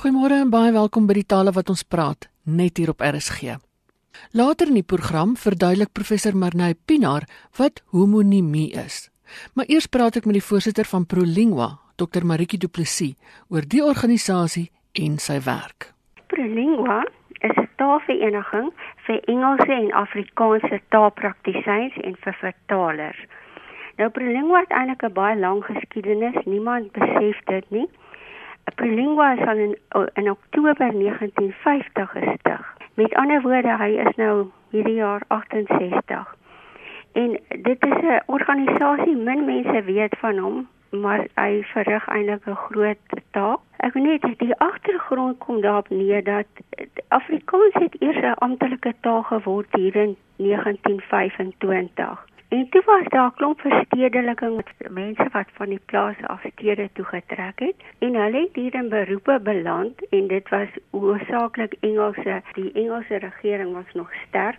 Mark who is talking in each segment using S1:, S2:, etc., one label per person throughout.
S1: Goeiemôre en baie welkom by die tale wat ons praat net hier op RSG. Later in die program verduidelik professor Marnay Pinaar wat homonimie is. Maar eers praat ek met die voorsitter van Prolingua, Dr Maritjie Du Plessis, oor die organisasie en sy werk.
S2: Prolingua is 'n taalvereniging vir Engelse en Afrikaanse taalpraktisyns en vir vertalers. Nou Prolingua het eintlik 'n baie lang geskiedenis, niemand besef dit nie. Prolingua is al in in Oktober 1950 gestig. Met ander woorde, hy is nou hierdie jaar 68. En dit is 'n organisasie min mense weet van hom, maar hy verrig eintlik 'n groot taak. Ek weet net die agtergrond kom daarop neer dat Afrikaans het eers 'n amptelike taal geword hier in 1925. En toe was daar 'n klomp verstedeliking met mense wat van die plaas af stede toe getrek het en hulle het hier in beroepe beland en dit was hoofsaaklik Engelse. Die Engelse regering was nog sterk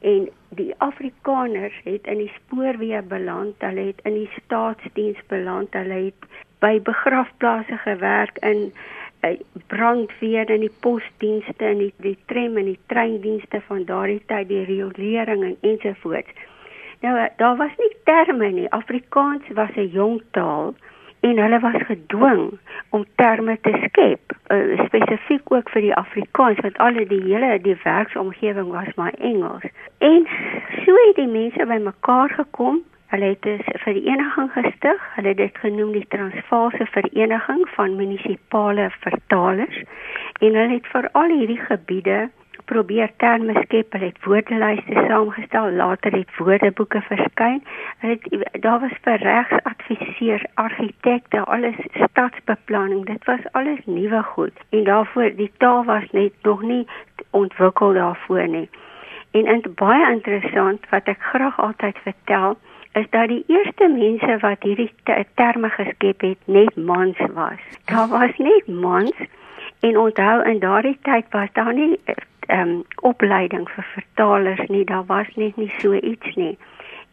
S2: en die Afrikaners het in die spoorweë beland, hulle het in die staatsdiens beland, hulle het by begrafplaase gewerk in eh, brandweer en die posdienste en die, die tram en die treindienste van daardie tyd die riolering en ensovoorts. Nou daar was nie terme nie. Afrikaans was 'n jong taal en hulle was gedwing om terme te skep, uh, spesifiek ook vir die Afrikaans want al die hele die werksomgewing was maar Engels. En so het die mense bymekaar gekom. Hulle het 'n vereniging gestig. Hulle het dit genoem die Transvaalse Vereniging van Munisipale Vertalers en hulle het vir al hierdie gebiede probeer terme skep, hulle het woordelyste saamgestel, later het woordeboeke verskyn. Hulle het daar was vir regsadviseurs, argitekte, alles stadsbeplanning. Dit was alles nuwe goed. En daarvoor die taal was net nog nie ontwikkel daarvoor nie. En in baie interessant wat ek graag altyd vertel, is dat die eerste mense wat hierdie terme geskep het, net mans was. Daar was net mans en onthou in daardie tyd was daar nie ehm um, opleiding vir vertalers nie, daar was net nie so iets nie.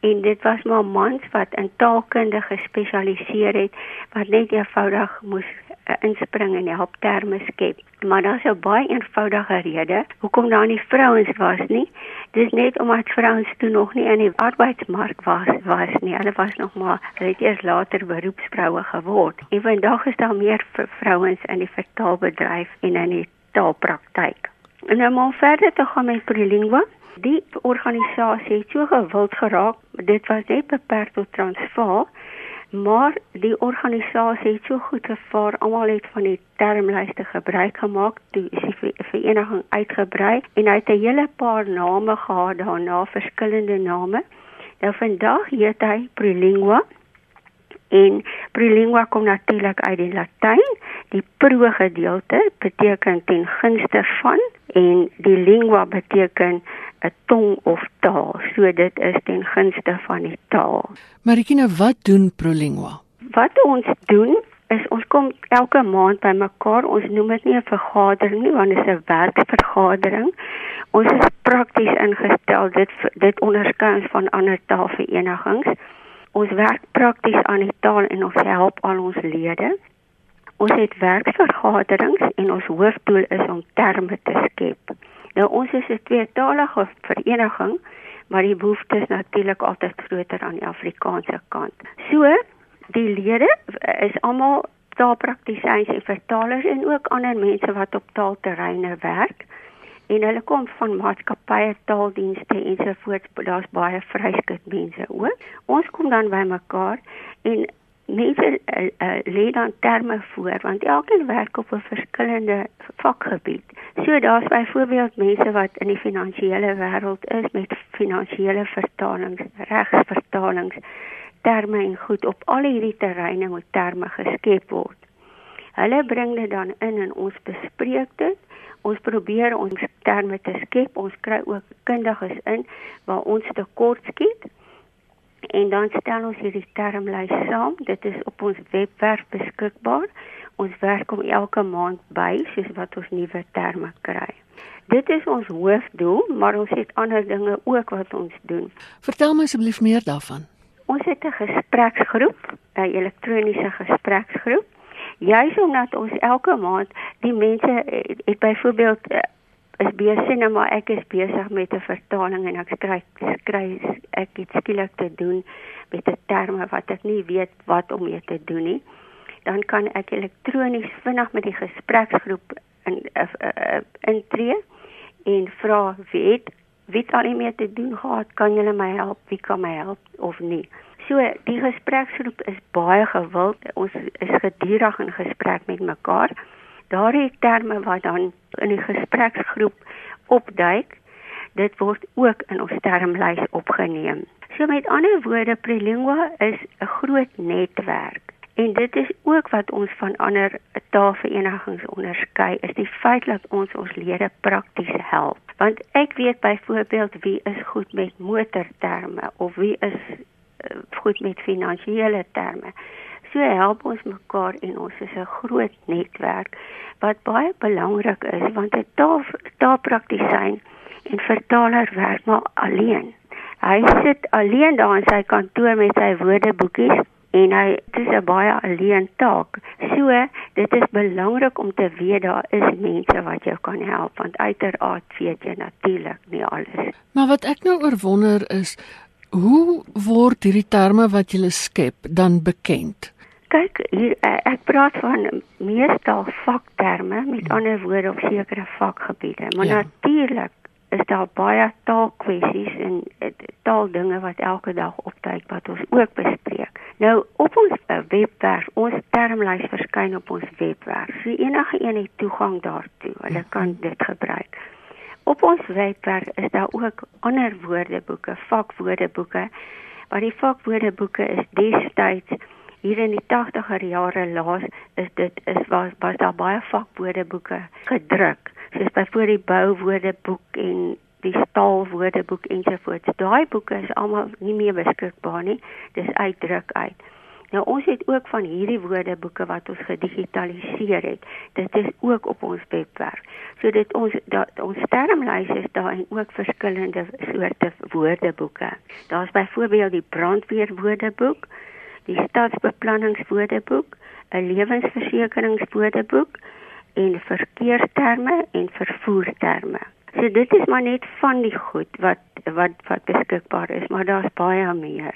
S2: En dit was maar mans wat in taalkunde gespesialiseer het wat net eenvoudig moes uh, inspring en help terme skep. Maar daar's 'n baie eenvoudige rede hoekom daar nie vrouens was nie. Dis net omdat vrouens toe nog nie in die arbeidsmark was was nie. Hulle was nog maar hulle het eers later beroepsvroue geword. En vandag is daar meer vrouens in die vertaalbedryf en in die taalpraktyk. En nou maar verder te gaan met Prolingua. Die organisasie het so gewild geraak, dit was net beperk tot Transvaal, maar die organisasie het so goed gevaar, almal het van die termlyste gebruik gemaak, toe is die vereniging uitgebrei en hy het 'n hele paar name gehad daarna, verskillende name. Nou vandag heet hy Prolingua en Prolingua kom natuurlik uit die Latyn. Die pro gedeelte beteken ten gunste van en die lingua beteken 'n tong of taal. So dit is ten gunste van die taal.
S1: Marikina, wat doen Prolingua?
S2: Wat ons doen is ons kom elke maand bymekaar. Ons noem dit nie 'n vergadering nie, want dit is 'n werkvergadering. Ons is prakties ingestel. Dit dit onderskei ons van ander taalverenigings. Ons werk prakties aan die taal en ons help al ons lede. Ons het werksvergaderings en ons hoofdoel is om terme te skep. Nou ons is 'n tweetalige vereniging, maar die behoefte is natuurlik altyd groter aan die Afrikaanse kant. So, die lede is almal taalpraktisyns en vertalers en ook ander mense wat op taalterreine werk. En hulle kom van maatskappye, taaldienste ensovoorts. Daar's baie vryskut mense ook. Ons kom dan bymekaar en mense uh, uh, lê dan terme voor want elkeen werk op 'n verskillende vakgebied. So daar's byvoorbeeld mense wat in die finansiële wêreld is met finansiële vertalings, regsvertalings, terme en goed op al hierdie terreine moet terme geskep word. Hulle bring dit dan in en ons bespreek dit. Ons probeer ons terme te skep. Ons kry ook kundiges in waar ons tekort skiet en dan stel ons hierdie termlys saam. Dit is op ons webwerf beskikbaar. Ons werk om elke maand by soos wat ons nuwe terme kry. Dit is ons hoofdoel, maar ons het ander dinge ook wat ons doen.
S1: Vertel my asseblief meer daarvan.
S2: Ons het 'n gespreksgroep, 'n elektroniese gespreksgroep. juis omdat ons elke maand die mense het, het byvoorbeeld uh, is besig nou maar ek is besig met 'n vertaling en ek skryf skryf ek het skielik te doen met 'n terme wat ek nie weet wat om mee te doen nie. Dan kan ek elektronies vinnig met die gespreksgroep in uh, uh, intree en vra wie het wie het al mee te doen gehad? Kan julle my help? Wie kan my help of nie? So die gespreksgroep is baie gewild. Ons is gedurig in gesprek met mekaar daardie terme wat dan in die gespreksgroep opduik, dit word ook in ons termlys opgeneem. So met ander woorde, Prelingua is 'n groot netwerk. En dit is ook wat ons van ander taalverenigings onderskei, is die feit dat ons ons lede prakties help. Want ek weet byvoorbeeld wie is goed met motorterme of wie is uh, goed met finansiële terme. So help ons mekaar en ons is 'n groot netwerk wat baie belangrik is want 'n taal taalpraktisyn en vertaler werk maar alleen. Hy sit alleen daar in sy kantoor met sy woordeboekies en hy dis 'n baie alleen taak. So dit is belangrik om te weet daar is mense wat jou kan help want uiteraard weet jy natuurlik nie alles.
S1: Maar wat ek nou oorwonder is Hoe word hierdie terme wat jy skep dan bekend?
S2: Kyk hier eh, ek praat van meestal vakterme met ander woorde op sekere vakgebiede. Maar ja. natuurlik is daar baie taalkwessies en eh, taaldinge wat elke dag opduik wat ons ook bespreek. Nou op ons uh, webwerf ons termlys verskyn op ons webwerf. So enige een het toegang daartoe. Hulle kan mhm. dit gebruik. Op ons webwerf is daar ook ander woordeboeke vakwoordeboeke. Maar die vakwoordeboeke is destyds hier in die 80er jare laas is dit is was was daar baie vakwoordeboeke gedruk soos byvoorbeeld die bouwoordeboek en die staalwoordeboek ensovoorts daai boeke is almal nie meer beskikbaar nie dis uitdruk uit. Nou ons het ook van hierdie woordeboeke wat ons gedigitaliseer het dit is ook op ons webwerf so dit ons dat ons termlys is daar en ook verskillende soorte woordeboeke. Daar's byvoorbeeld die brandweerwoordeboek die stadsbeplanningswoordeboek, 'n lewensversekeringswoordeboek en verkeersterme en vervoerterme. So dit is maar net van die goed wat wat wat beskikbaar is, maar daar's baie meer.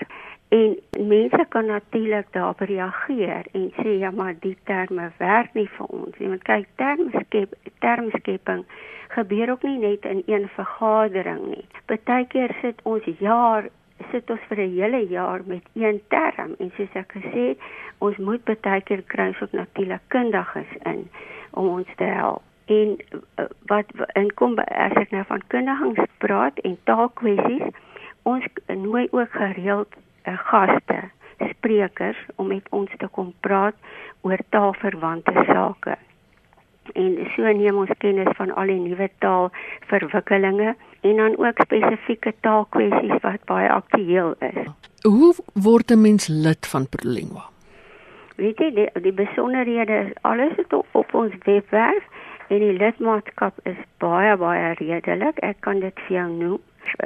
S2: En mense kan natuurlik daarop reageer en sê ja, maar die terme werk nie vir ons nie. Want kyk, termskep termskepping gebeur ook nie net in een vergadering nie. Partykeer sit ons jaar sit ons vir 'n hele jaar met een term en soos ek gesê het, ons moet baie keer kry ook natuurlik kundiges in om ons te help. En uh, wat en kom as ek nou van kundigings praat en taalkwessies, ons nooi ook gereeld uh, gaste, sprekers om met ons te kom praat oor taalverwante sake en so neem ons kennis van al die nuwe taalverwikkelinge en dan ook spesifieke taalkwessies wat baie aktueel is.
S1: Hoe word 'n mens lid van Prolingua?
S2: Weet jy die, die besonderhede is alles op, op ons webwerf en die lidmaatskap is baie baie redelik. Ek kan dit vir jou noem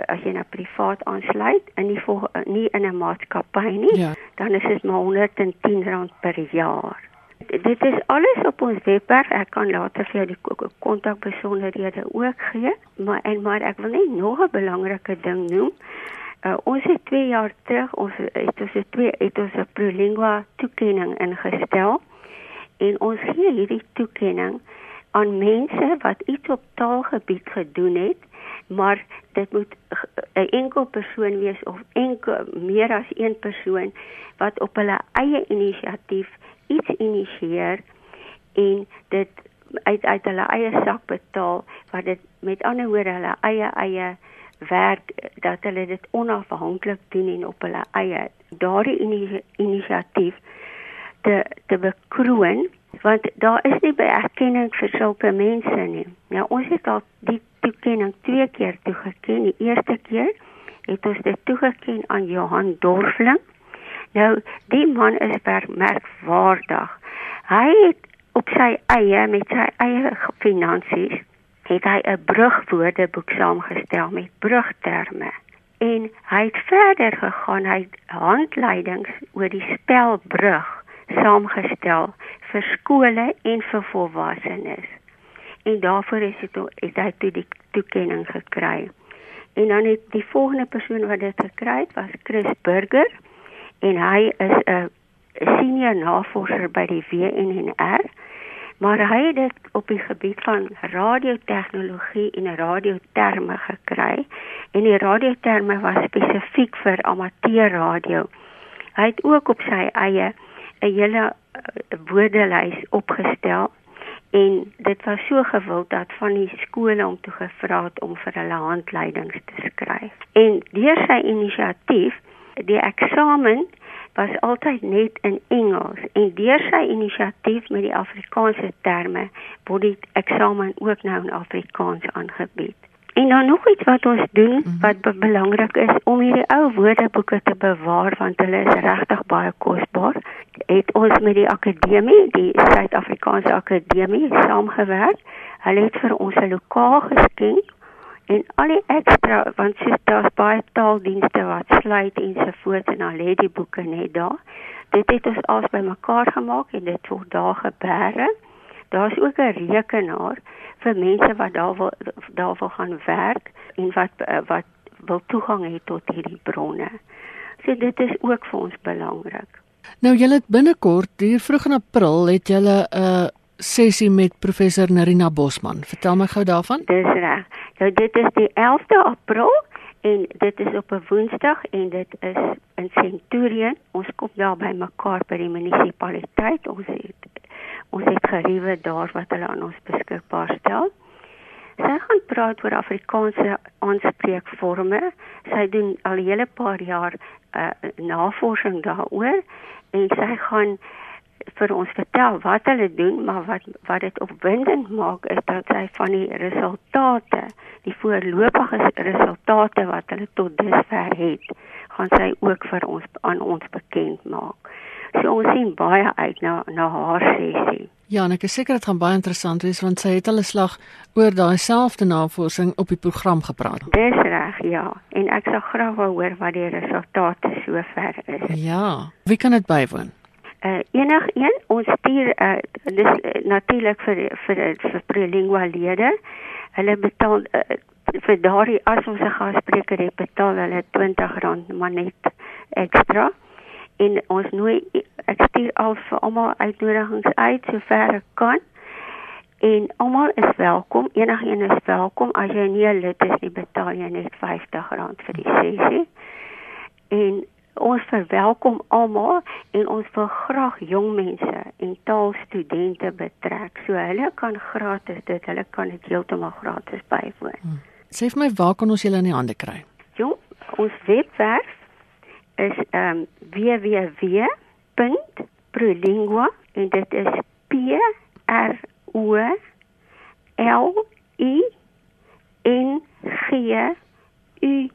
S2: as jy na privaat aansluit in die nie in 'n maatskappy nie, ja. dan is dit maar R110 per jaar dit is alles op ons webwerf. Ek kan later vir jou die kontakbesonderhede ook gee, maar en maar ek wil net nog 'n belangrike ding noem. Uh, ons het 2 jaar terug ons het ons het twee het ons 'n Prolingua toekenning ingestel en ons gee hierdie toekenning aan mense wat iets op taalgebied gedoen het maar dit moet 'n enkel persoon wees of enkel meer as een persoon wat op hulle eie inisiatief iets initieer en dit uit uit hulle eie sak betaal wat dit met ander woorde hulle eie eie werk dat hulle dit onafhanklik doen en op hulle eie daardie inisiatief te te bekroon want daar is nie beerkenning vir sulke mense nie. Nou ons het al die toekenning twee keer toegeken. Die eerste keer het ons dit toegeken aan Johan Dorfling Nou die man is merkwaardig. Hy het op sy eie met sy eie finansies het hy 'n brugwoordeboek saamgestel met brugterme. En hy het verder gegaan, hy handleidings oor die spel brug saamgestel vir skole en vir volwassenes. En daarvoor is dit het hy toe die toekenning gekry. En dan het die volgende persoon wat dit gekry het was Chris Burger en hy is 'n senior navorser by die WNNR maar hy het dit op die gebied van radiotegnologie en radioterme gekry en die radioterme was spesifiek vir amateurradio. Hy het ook op sy eie 'n hele eh, woordelys opgestel en dit was so gewild dat van die skole om toe gevra het om vir hulle handleidings te skryf. En deur sy inisiatief, die eksamen was altyd net in Engels en deur sy inisiatief met die Afrikaanse terme word die eksamen ook nou in Afrikaans aangebied. En dan nog iets wat ons doen mhm. wat be belangrik is om hierdie ou woordeboeke te bewaar want hulle is regtig baie kosbaar. Het ons met die akademie, die Suid-Afrikaanse Akademie saamgewerk. Hulle het vir ons 'n lokaal geskenk en al die ekstra want sies daar's baie taaldienste wat sluit en so voort en lê die boeke net daar. Dit het ons als bymekaar gemaak en dit word daar gebeere. Daar's ook 'n rekenaar vir mense wat daar wil daar wil gaan werk en wat wat wil toegang hê tot hierdie bronne. So dit is ook vir ons belangrik.
S1: Nou julle het binnekort hier vroeg in April het julle 'n uh, sessie met professor Narina Bosman. Vertel my gou daarvan.
S2: Dis reg. Nou dit is die 11de April en dit is op 'n Woensdag en dit is in Centurion. Ons kom daar by mekaar by die munisipaliteit. Ons het ons het geriewe daar wat hulle aan ons beskikbaar stel. Sy gaan praat oor Afrikaanse aanspreekforme. Sy doen al 'n hele paar jaar uh, navorsing daaroor en sy gaan vir ons vertel wat hulle doen, maar wat wat dit opwindend maak is dat sy van die resultate, die voorlopige resultate wat hulle tot dusver het, gaan sy ook vir ons aan ons bekend maak. So ons sien baie uit na na haar sessie.
S1: Ja, en ek is seker dit gaan baie interessant wees want sy het hulle slag oor daai selfde navorsing op die program gepraat.
S2: Dis reg, ja. En ek sal graag wou hoor wat die resultate sover is.
S1: Ja. Wie kan dit bywoon?
S2: Uh, enigeen ons stuur uh, dis uh, natuurlik vir vir vir prelingualede hulle betaal uh, vir daardie as ons 'n gasspreker het betaal hulle R20 maar net ekstra en ons nooi ek stuur al vir almal uitnodigings uit sover ek kan. En almal is welkom enigeen is welkom. As jy nie 'n lid is nie betaal jy net R50 vir die sessie. En ons verwelkom almal en ons wil graag jong mense en taalstudente betrek. So hulle kan gratis dit, hulle kan dit heeltemal gratis bywoon. Hmm.
S1: Sê vir my waar kan ons julle in die hande kry?
S2: Jo, ons webwerf is ehm um, www.prolingua en dit is P R O L I N G U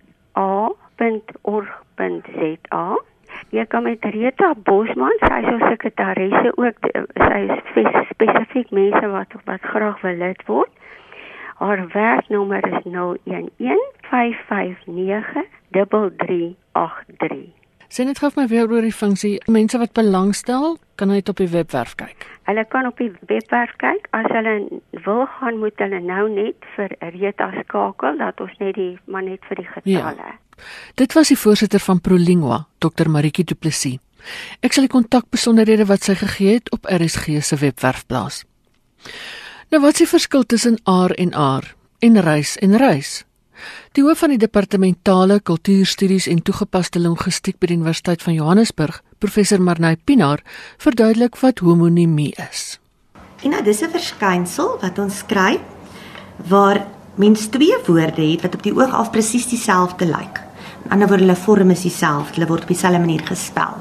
S2: a.org.za. Jy kan met Rita Bosman, sy is ons sekretaresse ook, sy is spesifiek mense wat wat graag wil lid word. Haar werknommer is 011 559 3383.
S1: Sien dit gou my weer oor die funksie. Mense wat belangstel, kan net op die webwerf kyk.
S2: Hulle kan op die webwerf kyk. As hulle wil gaan, moet hulle nou net vir Rita skakel dat ons net die maar net vir die getalle. Ja.
S1: Dit was die voorsitter van Prolingua, Dr. Maritjie Du Plessis. Ek sal die kontakbesonderhede wat sy gegee het op RSG se webwerf plaas. Nou wat is die verskil tussen aar en aar en reis en reis? Die hoof van die departementale kultuurstudies en toegepaste linguistiek by die Universiteit van Johannesburg, professor Marnay Pinaar, verduidelik wat homonimie is.
S3: En nou dis 'n verskynsel wat ons kry waar mens twee woorde het wat op die oog af presies dieselfde lyk. In ander woorde, hulle vorm is dieselfde, hulle word op dieselfde manier gespel.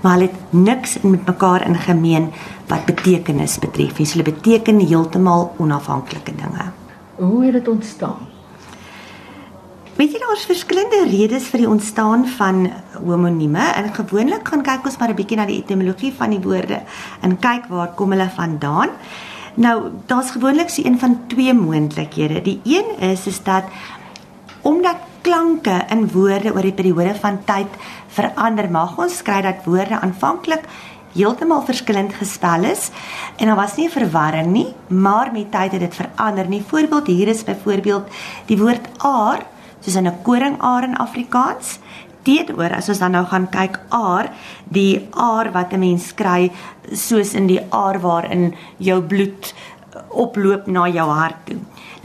S3: Maar hulle het niks met mekaar in gemeen wat betekenis betref. Hulle beteken heeltemal onafhanklike dinge.
S1: Hoe het dit ontstaan?
S3: Weet jy daar's verskillende redes vir die ontstaan van homonieme en gewoonlik gaan kyk ons maar 'n bietjie na die etimologie van die woorde en kyk waar kom hulle vandaan. Nou, daar's gewoonlik so een van twee moontlikhede. Die een is is dat omdat klanke in woorde oor die periode van tyd verander, mag ons skry dat woorde aanvanklik heeltemal verskillend gespel is en daar was nie 'n verwarring nie, maar met tyd het dit verander. Nie voorbeeld hier is byvoorbeeld die woord aar soos in 'n koringaar in Afrikaans teenoor as ons dan nou gaan kyk aar die aar wat 'n mens kry soos in die aar waarin jou bloed oploop na jou hart toe.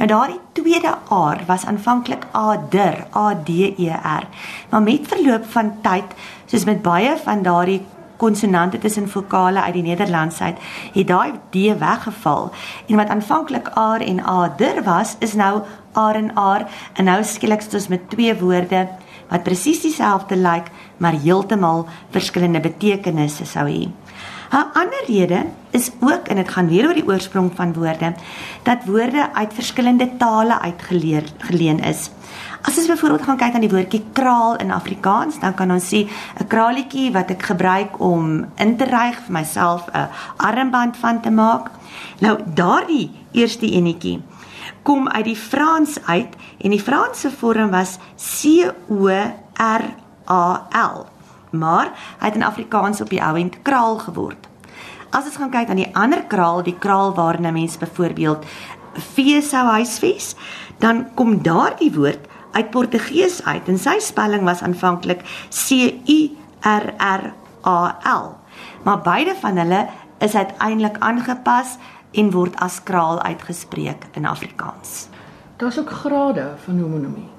S3: Nou daardie tweede aar was aanvanklik ader, A D E R. Maar met verloop van tyd, soos met baie van daardie konsonante tussen vokale uit die Nederlands uit, het daai D weggeval en wat aanvanklik aar en ader was, is nou aar en aar en nou skielik is ons met twee woorde wat presies dieselfde lyk, maar heeltemal verskillende betekenisse sou hê. 'n Ander rede is ook en dit gaan weer oor die oorsprong van woorde dat woorde uit verskillende tale uitgeleer geleen is. As ons byvoorbeeld gaan kyk aan die woordjie kraal in Afrikaans, dan kan ons sê 'n kraalietjie wat ek gebruik om in te ryg vir myself 'n armband van te maak. Nou daardie eerste enetjie kom uit die Frans uit en die Franse vorm was C O R A L maar hy het in Afrikaans op die ou end kraal geword. As ons gaan kyk aan die ander kraal, die kraal waarna mense byvoorbeeld vee sou huisves, dan kom daardie woord uit Portugees uit en sy spelling was aanvanklik C U R R A L. Maar beide van hulle is uiteindelik aangepas en word as kraal uitgespreek in Afrikaans.
S1: Daar's ook grade van homonimie.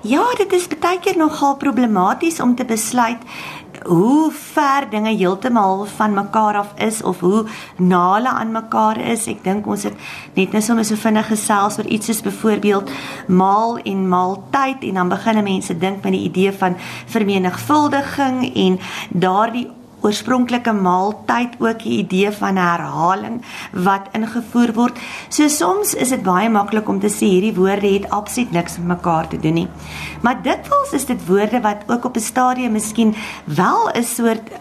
S3: Ja, dit is baie keer nogal problematies om te besluit hoe ver dinge heeltemal van mekaar af is of hoe na hulle aan mekaar is. Ek dink ons het net nou sommer so vinnig gesels oor iets soos byvoorbeeld maal en maaltyd en dan begin mense dink met die idee van vermenigvuldiging en daardie oorspronklike maaltyd ook die idee van herhaling wat ingevoer word. So soms is dit baie maklik om te sê hierdie woorde het absoluut niks met mekaar te doen nie. Maar dikwels is dit woorde wat ook op 'n stadium miskien wel 'n soort eh,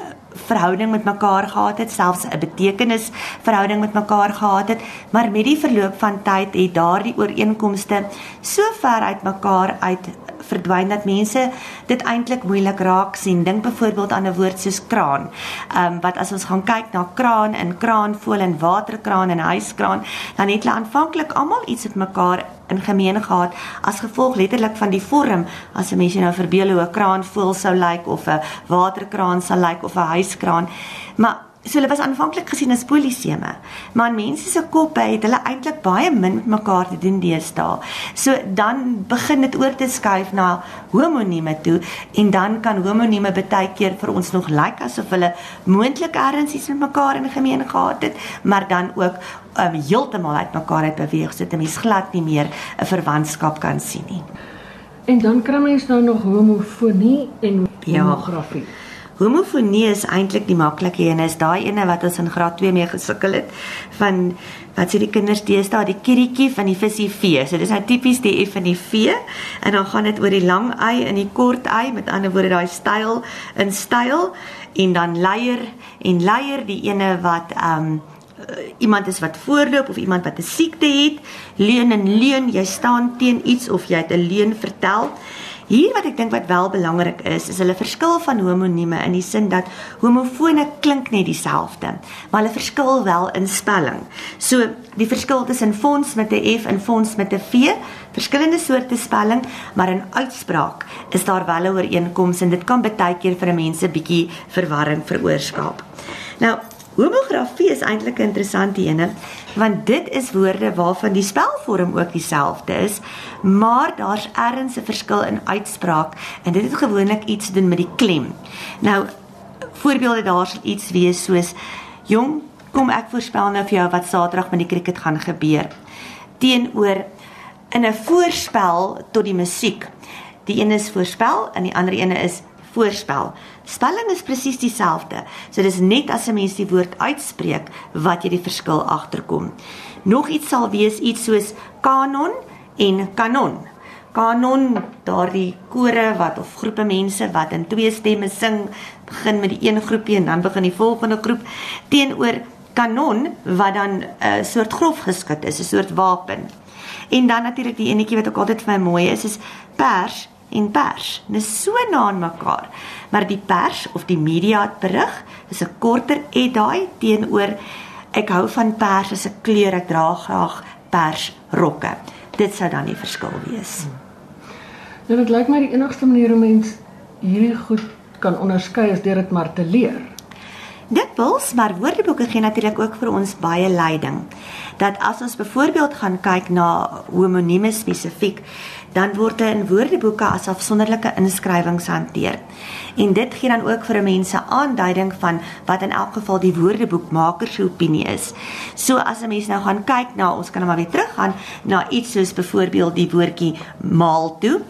S3: verhouding met mekaar gehad het, selfs 'n betekenis verhouding met mekaar gehad het, maar met die verloop van tyd het daardie ooreenkomste so ver uit mekaar uit verdwyn dat mense dit eintlik moeilik raak sien. Dink byvoorbeeld aan 'n woord soos kraan. Ehm um, wat as ons gaan kyk na kraan en kraanvoël en waterkraan en huiskraan, dan het hulle aanvanklik almal iets met mekaar in gemeen gehad as gevolg letterlik van die vorm as 'n mens nou verbeel hoe 'n kraanvoël sou lyk of 'n waterkraan sou lyk of 'n huiskraan. Maar So hulle was aanvanklik gesien as poliseme, maar mense se koppe het hulle eintlik baie min met mekaar te doen deesdae. So dan begin dit oor te skuif na homonieme toe en dan kan homonieme baie keer vir ons nog lyk asof hulle moontlik ergens iets met mekaar in gemeen gehad het, maar dan ook um, heeltemal uit mekaar uit beweeg sodat 'n mens glad nie meer 'n verwantskap kan sien nie.
S1: En dan kry mens nou nog homofonie en
S3: Ja. Homofonie is eintlik die maklike een. Is daai ene wat ons in graad 2 mee gesukkel het van wat sê die kinders deesdae die kirietjie van die visie V. So dis nou tipies die F en die V. En dan gaan dit oor die lang y en die kort y met ander woorde daai styl in styl. En dan leier en leier die ene wat ehm um, iemand is wat voorloop of iemand wat 'n siekte het, leun en leun, jy staan teen iets of jy het 'n leuen vertel. Hier wat ek dink wat wel belangrik is, is hulle verskil van homonieme in die sin dat homofone klink net dieselfde, maar hulle verskil wel in spelling. So die verskil tussen fonds met 'n F en fonds met 'n V, verskillende soorte spelling, maar in uitspraak is daar wel 'n ooreenkoms en dit kan baie keer vir 'n mens 'n bietjie verwarring veroorsaak. Nou Homografie is eintlik 'n interessante ene want dit is woorde waarvan die spelvorm ook dieselfde is, maar daar's ergens 'n verskil in uitspraak en dit het gewoonlik iets te doen met die klem. Nou voorbeelde daar sal iets wees soos jong, kom ek voorspel nou vir jou wat Saterdag met die krieket gaan gebeur. Teenoor in 'n voorspel tot die musiek. Die een is voorspel en die ander ene is voorspel. Spelling is presies dieselfde. So dis net as 'n mens die woord uitspreek wat jy die verskil agterkom. Nog iets sal wees iets soos kanon en kanon. Kanon, daardie kore wat of groepe mense wat in twee stemme sing, begin met die een groepie en dan begin die volgende groep teenoor kanon wat dan 'n uh, soort grof geskit is, 'n soort wapen. En dan natuurlik die enetjie wat ook altyd vir my mooi is, is pers en pers. Dis so na aan mekaar. Maar die pers of die media het berig is 'n korter edaai teenoor ek hou van pers as 'n kleur, ek dra graag pers rokke. Dit sou dan die verskil wees.
S1: Nou dit lyk my die enigste manier om mens hierdie goed kan onderskei is deur dit maar te leer.
S3: Dit wels, maar woordeboeke gee natuurlik ook vir ons baie leiding. Dat as ons byvoorbeeld gaan kyk na homonieme spesifiek, dan word dit in woordeboeke as afsonderlike inskrywings hanteer. En dit gee dan ook vir mense aanduiding van wat in elk geval die woordeboekmaker se opinie is. So as 'n mens nou gaan kyk na, ons kan nou maar weer teruggaan na iets soos byvoorbeeld die woordjie maal toe.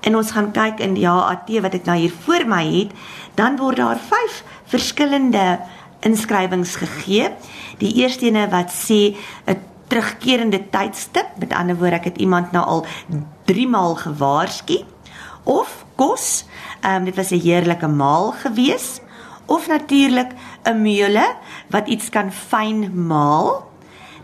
S3: En ons gaan kyk in die HAT wat ek nou hier voor my het, dan word daar 5 verskillende inskrywings gegee. Die eerste ene wat sê 'n terugkerende tydstip, met ander woorde ek het iemand nou al 3 maal gewaarsku. Of kos, ehm um, dit was 'n heerlike maal gewees. Of natuurlik 'n meule wat iets kan fyn maal.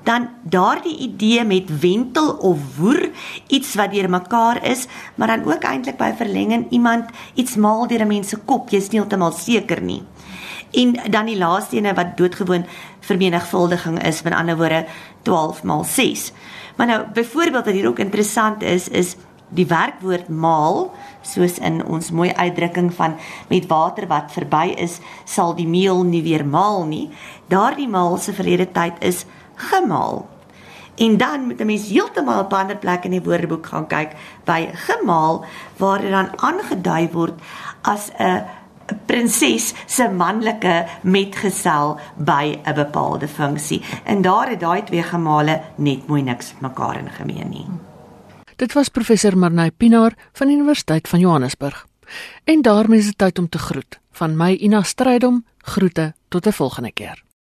S3: Dan daardie idee met wentel of woer iets wat deur mekaar is, maar dan ook eintlik by verlenging iemand iets maal deur 'n mens se kop, jy's nie heeltemal seker nie. En dan die laaste ene wat doodgewoon vermenigvuldiging is, met ander woorde 12 maal 6. Maar nou byvoorbeeld wat hier ook interessant is, is die werkwoord maal, soos in ons mooi uitdrukking van met water wat verby is, sal die meel nie weer maal nie. Daardie maal se verlede tyd is gemaal. En dan moet 'n mens heeltemal op 'n ander plek in die woordeboek gaan kyk by gemaal waar dit dan aangedui word as 'n prinses se manlike metgesel by 'n bepaalde funksie. En daar het daai twee gemale net mooi niks mekaar in gemeen nie.
S1: Dit was professor Marnay Pinaar van die Universiteit van Johannesburg. En daarmee is dit tyd om te groet. Van my Ina Strydom, groete tot 'n volgende keer.